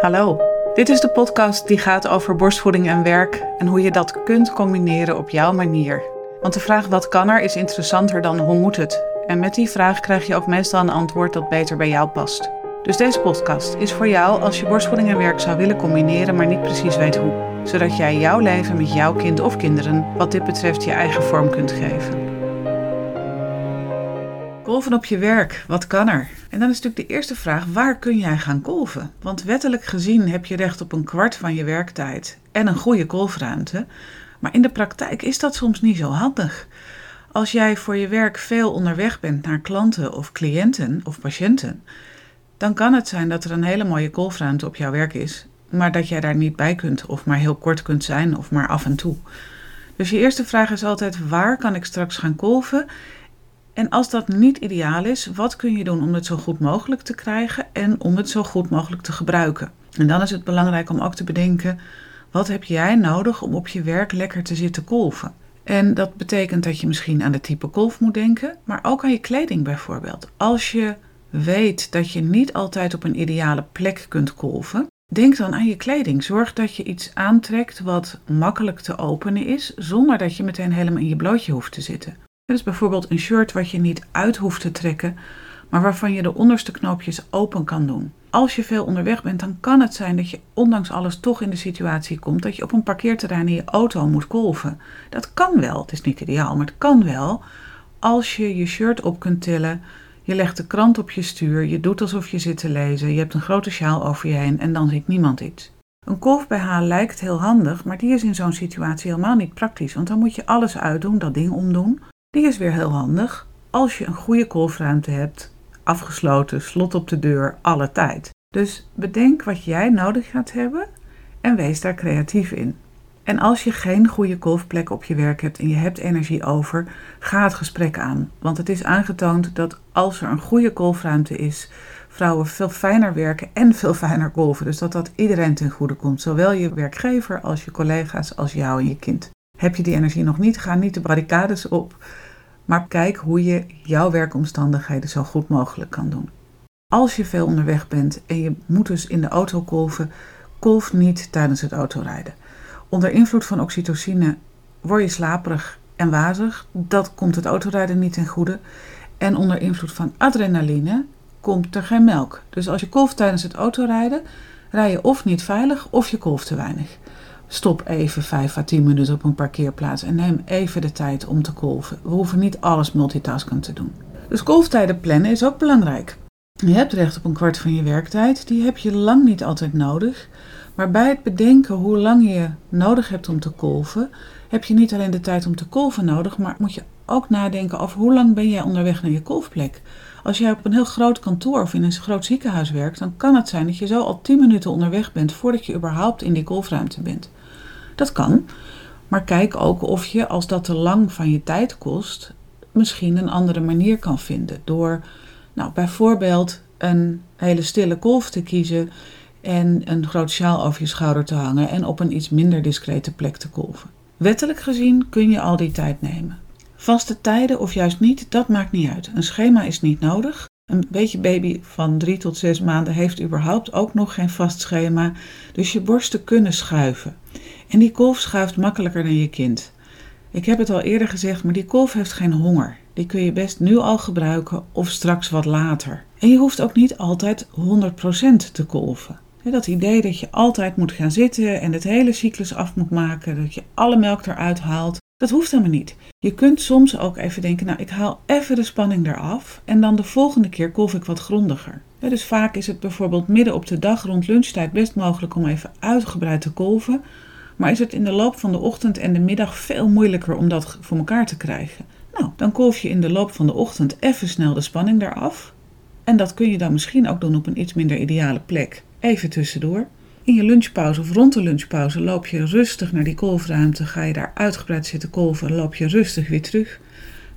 Hallo, dit is de podcast die gaat over borstvoeding en werk en hoe je dat kunt combineren op jouw manier. Want de vraag wat kan er is interessanter dan hoe moet het. En met die vraag krijg je ook meestal een antwoord dat beter bij jou past. Dus deze podcast is voor jou als je borstvoeding en werk zou willen combineren, maar niet precies weet hoe. Zodat jij jouw leven met jouw kind of kinderen wat dit betreft je eigen vorm kunt geven. Kolven op je werk, wat kan er? En dan is natuurlijk de eerste vraag: waar kun jij gaan kolven? Want wettelijk gezien heb je recht op een kwart van je werktijd en een goede kolfruimte. Maar in de praktijk is dat soms niet zo handig. Als jij voor je werk veel onderweg bent naar klanten of cliënten of patiënten, dan kan het zijn dat er een hele mooie kolfruimte op jouw werk is, maar dat jij daar niet bij kunt of maar heel kort kunt zijn of maar af en toe. Dus je eerste vraag is altijd: waar kan ik straks gaan kolven? En als dat niet ideaal is, wat kun je doen om het zo goed mogelijk te krijgen en om het zo goed mogelijk te gebruiken? En dan is het belangrijk om ook te bedenken: wat heb jij nodig om op je werk lekker te zitten kolven? En dat betekent dat je misschien aan de type kolf moet denken, maar ook aan je kleding bijvoorbeeld. Als je weet dat je niet altijd op een ideale plek kunt kolven, denk dan aan je kleding. Zorg dat je iets aantrekt wat makkelijk te openen is, zonder dat je meteen helemaal in je blootje hoeft te zitten. Dat is bijvoorbeeld een shirt wat je niet uit hoeft te trekken, maar waarvan je de onderste knoopjes open kan doen. Als je veel onderweg bent, dan kan het zijn dat je ondanks alles toch in de situatie komt dat je op een parkeerterrein in je auto moet kolven. Dat kan wel, het is niet ideaal, maar het kan wel als je je shirt op kunt tillen. Je legt de krant op je stuur, je doet alsof je zit te lezen, je hebt een grote sjaal over je heen en dan ziet niemand iets. Een kolf BH lijkt heel handig, maar die is in zo'n situatie helemaal niet praktisch, want dan moet je alles uitdoen, dat ding omdoen. Die is weer heel handig als je een goede kolfruimte hebt, afgesloten, slot op de deur, alle tijd. Dus bedenk wat jij nodig gaat hebben en wees daar creatief in. En als je geen goede kolfplek op je werk hebt en je hebt energie over, ga het gesprek aan. Want het is aangetoond dat als er een goede kolfruimte is, vrouwen veel fijner werken en veel fijner kolven. Dus dat dat iedereen ten goede komt. Zowel je werkgever als je collega's als jou en je kind. Heb je die energie nog niet, ga niet de barricades op. Maar kijk hoe je jouw werkomstandigheden zo goed mogelijk kan doen. Als je veel onderweg bent en je moet dus in de auto kolven, kolf niet tijdens het autorijden. Onder invloed van oxytocine word je slaperig en wazig. Dat komt het autorijden niet ten goede. En onder invloed van adrenaline komt er geen melk. Dus als je kolft tijdens het autorijden, rij je of niet veilig of je kolft te weinig. Stop even 5 à 10 minuten op een parkeerplaats en neem even de tijd om te kolven. We hoeven niet alles multitasken te doen. Dus kolftijden plannen is ook belangrijk. Je hebt recht op een kwart van je werktijd. Die heb je lang niet altijd nodig. Maar bij het bedenken hoe lang je nodig hebt om te kolven, heb je niet alleen de tijd om te kolven nodig, maar moet je ook nadenken over hoe lang ben jij onderweg naar je kolfplek. Als jij op een heel groot kantoor of in een groot ziekenhuis werkt, dan kan het zijn dat je zo al 10 minuten onderweg bent voordat je überhaupt in die kolfruimte bent. Dat kan. Maar kijk ook of je, als dat te lang van je tijd kost, misschien een andere manier kan vinden. Door nou, bijvoorbeeld een hele stille kolf te kiezen en een groot sjaal over je schouder te hangen en op een iets minder discrete plek te kolven. Wettelijk gezien kun je al die tijd nemen. Vaste tijden of juist niet, dat maakt niet uit. Een schema is niet nodig. Een beetje baby van drie tot zes maanden heeft überhaupt ook nog geen vast schema, dus je borsten kunnen schuiven. En die kolf schuift makkelijker dan je kind. Ik heb het al eerder gezegd, maar die kolf heeft geen honger. Die kun je best nu al gebruiken of straks wat later. En je hoeft ook niet altijd 100% te kolven. Dat idee dat je altijd moet gaan zitten en het hele cyclus af moet maken, dat je alle melk eruit haalt, dat hoeft helemaal niet. Je kunt soms ook even denken, nou ik haal even de spanning eraf en dan de volgende keer kolf ik wat grondiger. Dus vaak is het bijvoorbeeld midden op de dag rond lunchtijd best mogelijk om even uitgebreid te kolven, maar is het in de loop van de ochtend en de middag veel moeilijker om dat voor elkaar te krijgen. Nou, dan kolf je in de loop van de ochtend even snel de spanning eraf. En dat kun je dan misschien ook doen op een iets minder ideale plek. Even tussendoor. In je lunchpauze of rond de lunchpauze loop je rustig naar die kolfruimte. Ga je daar uitgebreid zitten kolven en loop je rustig weer terug.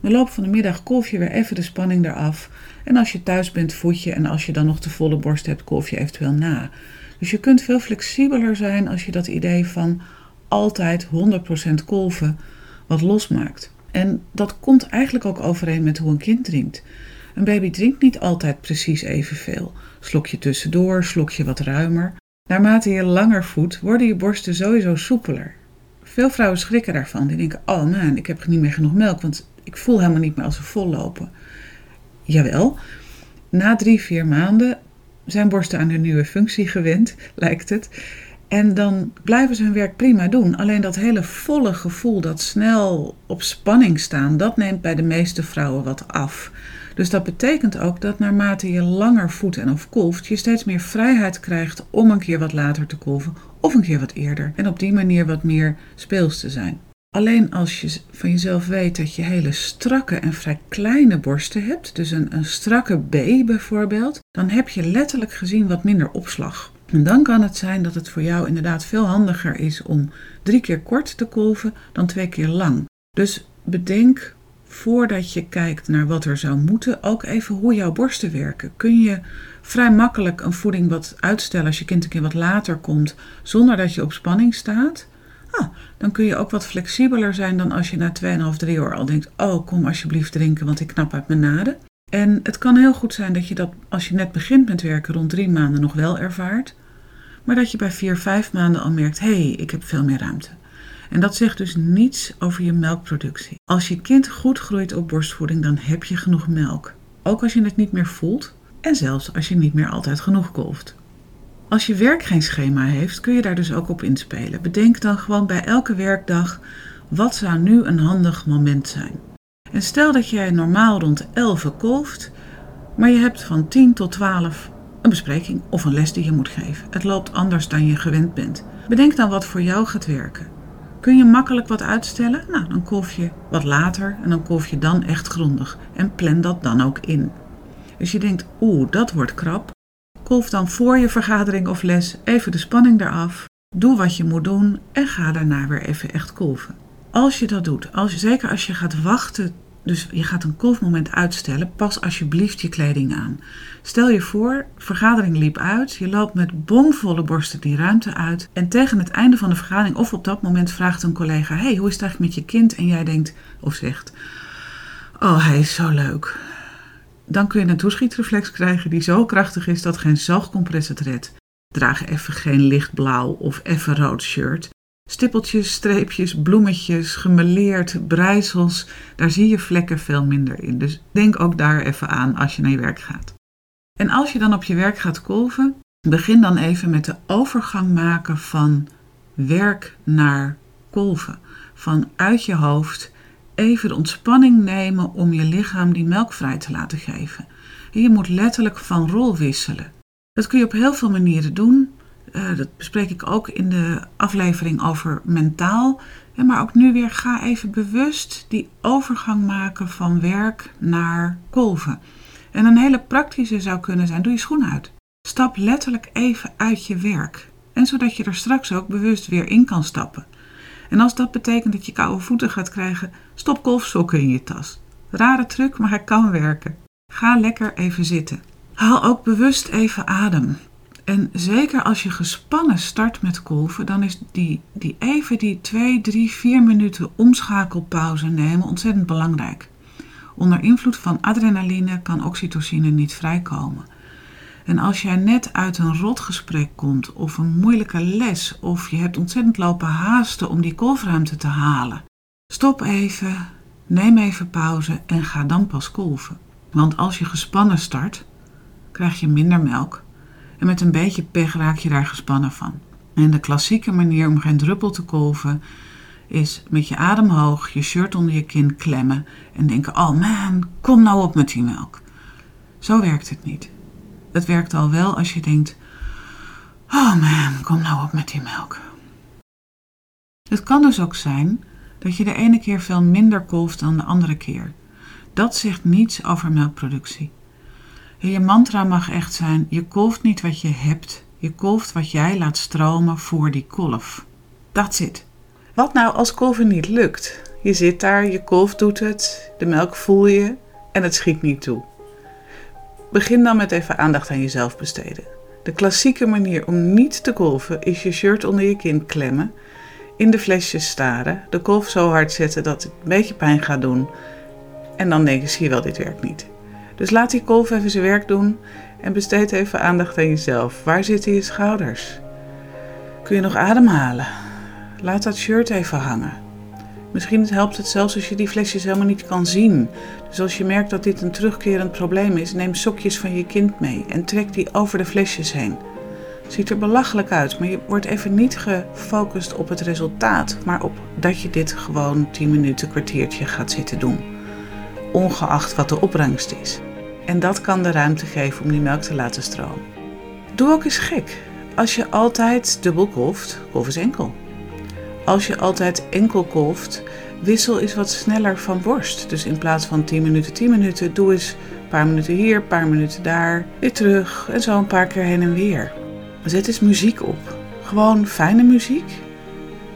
In de loop van de middag kolf je weer even de spanning eraf. En als je thuis bent, voed je. En als je dan nog de volle borst hebt, kolf je eventueel na. Dus je kunt veel flexibeler zijn als je dat idee van altijd 100% kolven wat losmaakt. En dat komt eigenlijk ook overeen met hoe een kind drinkt. Een baby drinkt niet altijd precies evenveel. Slok je tussendoor, slok je wat ruimer. Naarmate je langer voedt, worden je borsten sowieso soepeler. Veel vrouwen schrikken daarvan. Die denken, oh man, ik heb niet meer genoeg melk, want ik voel helemaal niet meer als ze vol lopen. Jawel, na drie, vier maanden zijn borsten aan hun nieuwe functie gewend, lijkt het. En dan blijven ze hun werk prima doen. Alleen dat hele volle gevoel, dat snel op spanning staan, dat neemt bij de meeste vrouwen wat af. Dus dat betekent ook dat naarmate je langer voedt en of kolft, je steeds meer vrijheid krijgt om een keer wat later te kolven of een keer wat eerder. En op die manier wat meer speels te zijn. Alleen als je van jezelf weet dat je hele strakke en vrij kleine borsten hebt, dus een, een strakke B bijvoorbeeld, dan heb je letterlijk gezien wat minder opslag. En dan kan het zijn dat het voor jou inderdaad veel handiger is om drie keer kort te kolven dan twee keer lang. Dus bedenk voordat je kijkt naar wat er zou moeten, ook even hoe jouw borsten werken. Kun je vrij makkelijk een voeding wat uitstellen als je kind een keer wat later komt, zonder dat je op spanning staat? Ah, dan kun je ook wat flexibeler zijn dan als je na 2,5, 3 uur al denkt: Oh, kom alsjeblieft drinken, want ik knap uit mijn naden. En het kan heel goed zijn dat je dat als je net begint met werken rond drie maanden nog wel ervaart. Maar dat je bij vier, vijf maanden al merkt: hé, hey, ik heb veel meer ruimte. En dat zegt dus niets over je melkproductie. Als je kind goed groeit op borstvoeding, dan heb je genoeg melk. Ook als je het niet meer voelt en zelfs als je niet meer altijd genoeg kolft. Als je werk geen schema heeft, kun je daar dus ook op inspelen. Bedenk dan gewoon bij elke werkdag: wat zou nu een handig moment zijn? En stel dat jij normaal rond 11 kolft, maar je hebt van 10 tot 12 een bespreking of een les die je moet geven. Het loopt anders dan je gewend bent. Bedenk dan wat voor jou gaat werken. Kun je makkelijk wat uitstellen? Nou, dan kolf je wat later en dan kolf je dan echt grondig. En plan dat dan ook in. Dus je denkt, oeh, dat wordt krap. Kolf dan voor je vergadering of les even de spanning eraf. Doe wat je moet doen en ga daarna weer even echt kolven. Als je dat doet, als, zeker als je gaat wachten dus je gaat een kolfmoment uitstellen. Pas alsjeblieft je kleding aan. Stel je voor, vergadering liep uit. Je loopt met bomvolle borsten die ruimte uit. En tegen het einde van de vergadering of op dat moment vraagt een collega: Hey, hoe is het eigenlijk met je kind? En jij denkt of zegt: Oh, hij is zo leuk. Dan kun je een toeschietreflex krijgen die zo krachtig is dat geen zalgcompress het redt. Draag even geen lichtblauw of even rood shirt. Stippeltjes, streepjes, bloemetjes, gemeleerd, breisels, daar zie je vlekken veel minder in. Dus denk ook daar even aan als je naar je werk gaat. En als je dan op je werk gaat kolven, begin dan even met de overgang maken van werk naar kolven. Van uit je hoofd even de ontspanning nemen om je lichaam die melk vrij te laten geven. je moet letterlijk van rol wisselen. Dat kun je op heel veel manieren doen. Uh, dat bespreek ik ook in de aflevering over mentaal. maar ook nu weer ga even bewust die overgang maken van werk naar kolven. En een hele praktische zou kunnen zijn: doe je schoenen uit. Stap letterlijk even uit je werk. En zodat je er straks ook bewust weer in kan stappen. En als dat betekent dat je koude voeten gaat krijgen, stop golfsokken in je tas. Rare truc, maar hij kan werken. Ga lekker even zitten. Haal ook bewust even adem. En zeker als je gespannen start met kolven, dan is die, die even die 2, 3, 4 minuten omschakelpauze nemen ontzettend belangrijk. Onder invloed van adrenaline kan oxytocine niet vrijkomen. En als jij net uit een rotgesprek komt of een moeilijke les of je hebt ontzettend lopen haasten om die kolfruimte te halen, stop even, neem even pauze en ga dan pas kolven. Want als je gespannen start, krijg je minder melk en met een beetje pech raak je daar gespannen van. En de klassieke manier om geen druppel te kolven is met je adem hoog, je shirt onder je kin klemmen en denken: Oh man, kom nou op met die melk. Zo werkt het niet. Het werkt al wel als je denkt: Oh man, kom nou op met die melk. Het kan dus ook zijn dat je de ene keer veel minder kolft dan de andere keer. Dat zegt niets over melkproductie. Je mantra mag echt zijn: je kolft niet wat je hebt, je kolft wat jij laat stromen voor die kolf. That's it. Wat nou als kolven niet lukt? Je zit daar, je kolf doet het, de melk voel je en het schiet niet toe. Begin dan met even aandacht aan jezelf besteden. De klassieke manier om niet te kolven is je shirt onder je kin klemmen, in de flesjes staren, de kolf zo hard zetten dat het een beetje pijn gaat doen en dan denk je, zie je wel, dit werkt niet. Dus laat die kolf even zijn werk doen en besteed even aandacht aan jezelf. Waar zitten je schouders? Kun je nog ademhalen? Laat dat shirt even hangen. Misschien helpt het zelfs als je die flesjes helemaal niet kan zien. Dus als je merkt dat dit een terugkerend probleem is, neem sokjes van je kind mee en trek die over de flesjes heen. Ziet er belachelijk uit, maar je wordt even niet gefocust op het resultaat, maar op dat je dit gewoon 10 minuten, kwartiertje gaat zitten doen. Ongeacht wat de opbrengst is. En dat kan de ruimte geven om die melk te laten stromen. Doe ook eens gek. Als je altijd dubbel kolft, kolf eens enkel. Als je altijd enkel kolft, wissel eens wat sneller van worst. Dus in plaats van 10 minuten, 10 minuten, doe eens een paar minuten hier, een paar minuten daar, weer terug en zo een paar keer heen en weer. Zet eens muziek op. Gewoon fijne muziek.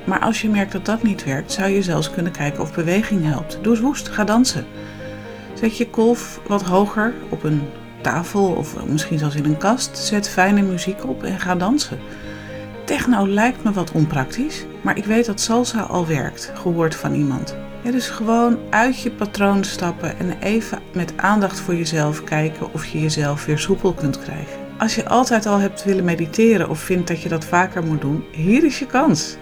Maar als je merkt dat dat niet werkt, zou je zelfs kunnen kijken of beweging helpt. Doe eens woest, ga dansen. Zet je kolf wat hoger op een tafel of misschien zelfs in een kast. Zet fijne muziek op en ga dansen. Techno lijkt me wat onpraktisch, maar ik weet dat salsa al werkt, gehoord van iemand. Dus gewoon uit je patroon stappen en even met aandacht voor jezelf kijken of je jezelf weer soepel kunt krijgen. Als je altijd al hebt willen mediteren of vindt dat je dat vaker moet doen, hier is je kans.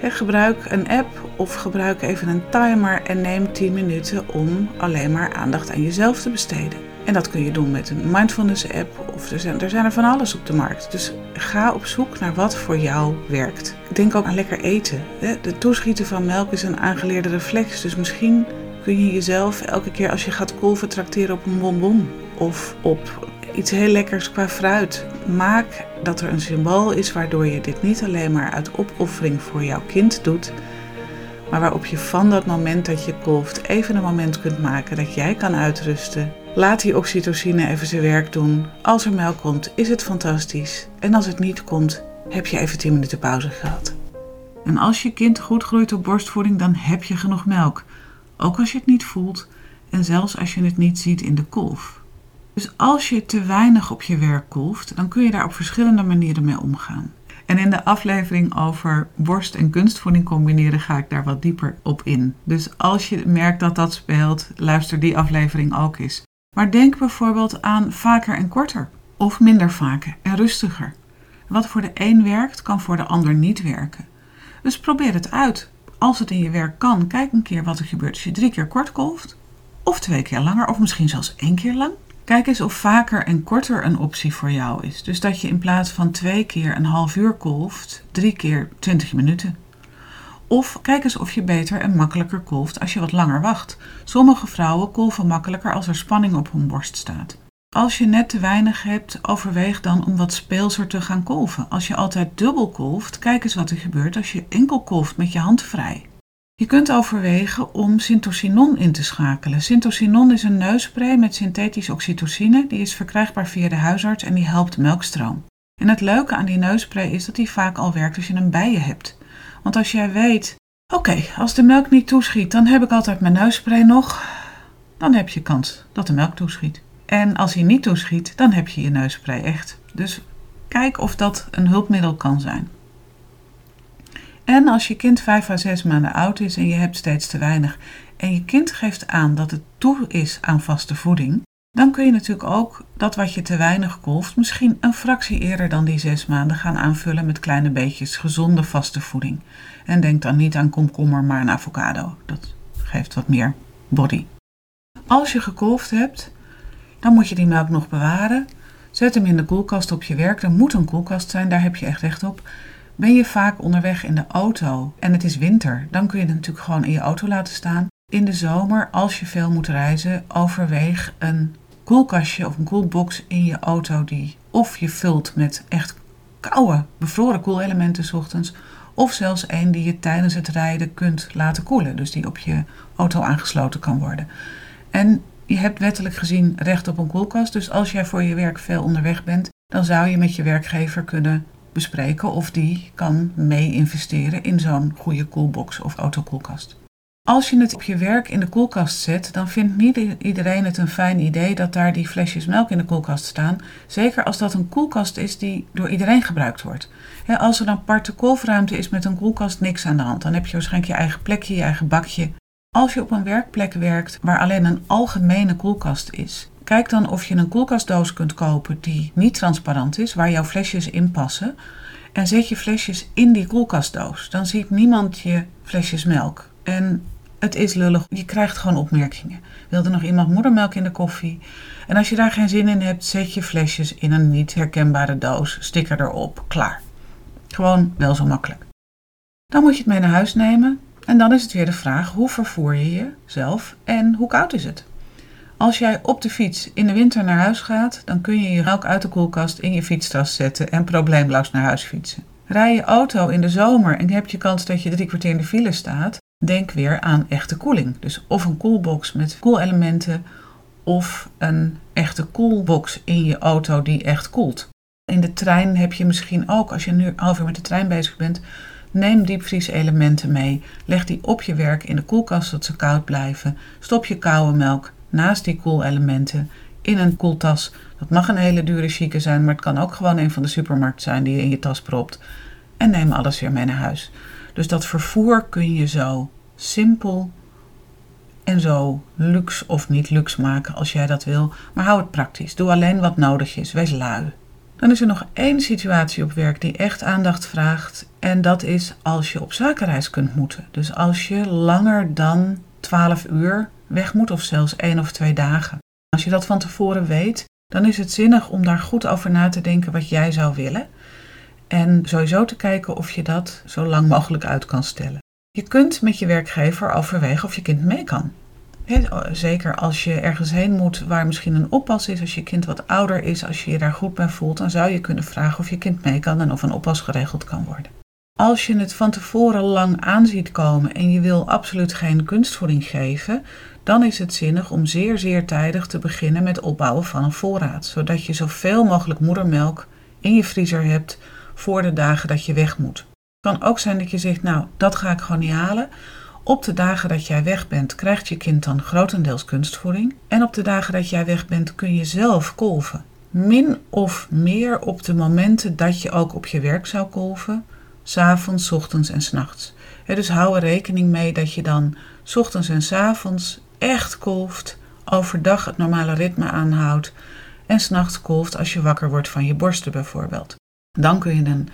gebruik een app of gebruik even een timer en neem 10 minuten om alleen maar aandacht aan jezelf te besteden. En dat kun je doen met een mindfulness app of er zijn, er zijn er van alles op de markt. Dus ga op zoek naar wat voor jou werkt. Denk ook aan lekker eten. De toeschieten van melk is een aangeleerde reflex. Dus misschien kun je jezelf elke keer als je gaat kolven trakteren op een bonbon. Of op iets heel lekkers qua fruit. Maak dat er een symbool is waardoor je dit niet alleen maar uit opoffering voor jouw kind doet, maar waarop je van dat moment dat je kolft even een moment kunt maken dat jij kan uitrusten. Laat die oxytocine even zijn werk doen. Als er melk komt, is het fantastisch. En als het niet komt, heb je even 10 minuten pauze gehad. En als je kind goed groeit op borstvoeding, dan heb je genoeg melk. Ook als je het niet voelt en zelfs als je het niet ziet in de kolf. Dus als je te weinig op je werk kolft, dan kun je daar op verschillende manieren mee omgaan. En in de aflevering over borst- en kunstvoeding combineren ga ik daar wat dieper op in. Dus als je merkt dat dat speelt, luister die aflevering ook eens. Maar denk bijvoorbeeld aan vaker en korter, of minder vaker en rustiger. Wat voor de een werkt, kan voor de ander niet werken. Dus probeer het uit. Als het in je werk kan, kijk een keer wat er gebeurt als je drie keer kort kolft, of twee keer langer, of misschien zelfs één keer lang. Kijk eens of vaker en korter een optie voor jou is. Dus dat je in plaats van twee keer een half uur kolft, drie keer 20 minuten. Of kijk eens of je beter en makkelijker kolft als je wat langer wacht. Sommige vrouwen kolven makkelijker als er spanning op hun borst staat. Als je net te weinig hebt, overweeg dan om wat speelser te gaan kolven. Als je altijd dubbel kolft, kijk eens wat er gebeurt als je enkel kolft met je hand vrij. Je kunt overwegen om syntocinon in te schakelen. Syntocinon is een neusspray met synthetische oxytocine. Die is verkrijgbaar via de huisarts en die helpt melkstroom. En het leuke aan die neusspray is dat die vaak al werkt als je hem bij je hebt. Want als jij weet, oké, als de melk niet toeschiet, dan heb ik altijd mijn neusspray nog. Dan heb je kans dat de melk toeschiet. En als hij niet toeschiet, dan heb je je neusspray echt. Dus kijk of dat een hulpmiddel kan zijn. En als je kind 5 à 6 maanden oud is en je hebt steeds te weinig en je kind geeft aan dat het toe is aan vaste voeding, dan kun je natuurlijk ook dat wat je te weinig kolft misschien een fractie eerder dan die 6 maanden gaan aanvullen met kleine beetjes gezonde vaste voeding. En denk dan niet aan komkommer, maar aan avocado. Dat geeft wat meer body. Als je gekolfd hebt, dan moet je die melk nog bewaren. Zet hem in de koelkast op je werk. Er moet een koelkast zijn, daar heb je echt recht op. Ben je vaak onderweg in de auto en het is winter, dan kun je het natuurlijk gewoon in je auto laten staan. In de zomer, als je veel moet reizen, overweeg een koelkastje of een koelbox in je auto die of je vult met echt koude, bevroren koelelementen ochtends, of zelfs een die je tijdens het rijden kunt laten koelen, dus die op je auto aangesloten kan worden. En je hebt wettelijk gezien recht op een koelkast, dus als jij voor je werk veel onderweg bent, dan zou je met je werkgever kunnen bespreken of die kan mee investeren in zo'n goede koelbox of autokoelkast. Als je het op je werk in de koelkast zet, dan vindt niet iedereen het een fijn idee dat daar die flesjes melk in de koelkast staan. Zeker als dat een koelkast is die door iedereen gebruikt wordt. als er dan aparte kolfruimte is met een koelkast, niks aan de hand. Dan heb je waarschijnlijk je eigen plekje, je eigen bakje. Als je op een werkplek werkt waar alleen een algemene koelkast is, Kijk dan of je een koelkastdoos kunt kopen die niet transparant is, waar jouw flesjes in passen. En zet je flesjes in die koelkastdoos. Dan ziet niemand je flesjes melk. En het is lullig. Je krijgt gewoon opmerkingen. Wilde nog iemand moedermelk in de koffie? En als je daar geen zin in hebt, zet je flesjes in een niet herkenbare doos. Sticker erop. Klaar. Gewoon wel zo makkelijk. Dan moet je het mee naar huis nemen. En dan is het weer de vraag: hoe vervoer je jezelf en hoe koud is het? Als jij op de fiets in de winter naar huis gaat, dan kun je je melk uit de koelkast in je fietstas zetten en probleemloos naar huis fietsen. Rij je auto in de zomer en heb je kans dat je drie kwartier in de file staat, denk weer aan echte koeling. Dus of een koelbox met koelelementen of een echte koelbox in je auto die echt koelt. In de trein heb je misschien ook, als je nu uur met de trein bezig bent, neem diepvrieselementen mee. Leg die op je werk in de koelkast zodat ze koud blijven. Stop je koude melk naast die koelelementen in een koeltas. Dat mag een hele dure chique zijn, maar het kan ook gewoon een van de supermarkt zijn die je in je tas propt. En neem alles weer mee naar huis. Dus dat vervoer kun je zo simpel en zo luxe of niet luxe maken als jij dat wil. Maar hou het praktisch. Doe alleen wat nodig is. Wees lui. Dan is er nog één situatie op werk die echt aandacht vraagt. En dat is als je op zakenreis kunt moeten. Dus als je langer dan 12 uur weg moet, of zelfs één of twee dagen. Als je dat van tevoren weet, dan is het zinnig om daar goed over na te denken wat jij zou willen. En sowieso te kijken of je dat zo lang mogelijk uit kan stellen. Je kunt met je werkgever overwegen of je kind mee kan. zeker als je ergens heen moet waar misschien een oppas is, als je kind wat ouder is, als je je daar goed bij voelt, dan zou je kunnen vragen of je kind mee kan en of een oppas geregeld kan worden. Als je het van tevoren lang aanziet komen en je wil absoluut geen kunstvoeding geven, dan is het zinnig om zeer zeer tijdig te beginnen met opbouwen van een voorraad, zodat je zoveel mogelijk moedermelk in je vriezer hebt voor de dagen dat je weg moet. Het kan ook zijn dat je zegt, nou, dat ga ik gewoon niet halen. Op de dagen dat jij weg bent, krijgt je kind dan grotendeels kunstvoeding. En op de dagen dat jij weg bent, kun je zelf kolven. Min of meer op de momenten dat je ook op je werk zou kolven, s'avonds, ochtends en s'nachts. Dus hou er rekening mee dat je dan ochtends en s avonds echt kolft, overdag het normale ritme aanhoudt en s'nachts kolft als je wakker wordt van je borsten bijvoorbeeld. Dan kun je een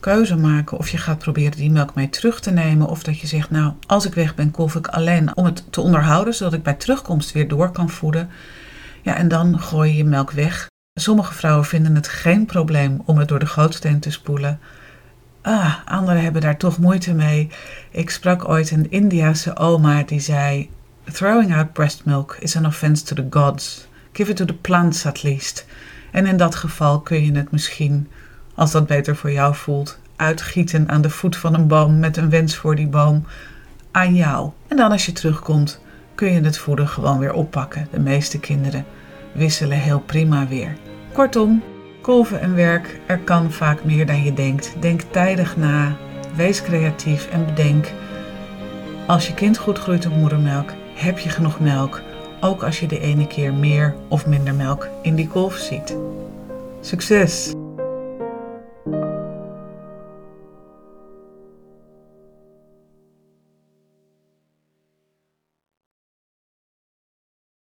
keuze maken of je gaat proberen die melk mee terug te nemen of dat je zegt nou als ik weg ben kolf ik alleen om het te onderhouden zodat ik bij terugkomst weer door kan voeden. Ja en dan gooi je je melk weg. Sommige vrouwen vinden het geen probleem om het door de gootsteen te spoelen. Ah, anderen hebben daar toch moeite mee. Ik sprak ooit een Indiase oma die zei: Throwing out breast milk is an offense to the gods. Give it to the plants at least. En in dat geval kun je het misschien, als dat beter voor jou voelt, uitgieten aan de voet van een boom met een wens voor die boom aan jou. En dan als je terugkomt, kun je het voeden gewoon weer oppakken. De meeste kinderen wisselen heel prima weer. Kortom, kolven en werk, er kan vaak meer dan je denkt. Denk tijdig na, wees creatief en bedenk: als je kind goed groeit op moedermelk, heb je genoeg melk, ook als je de ene keer meer of minder melk in die kolf ziet. Succes!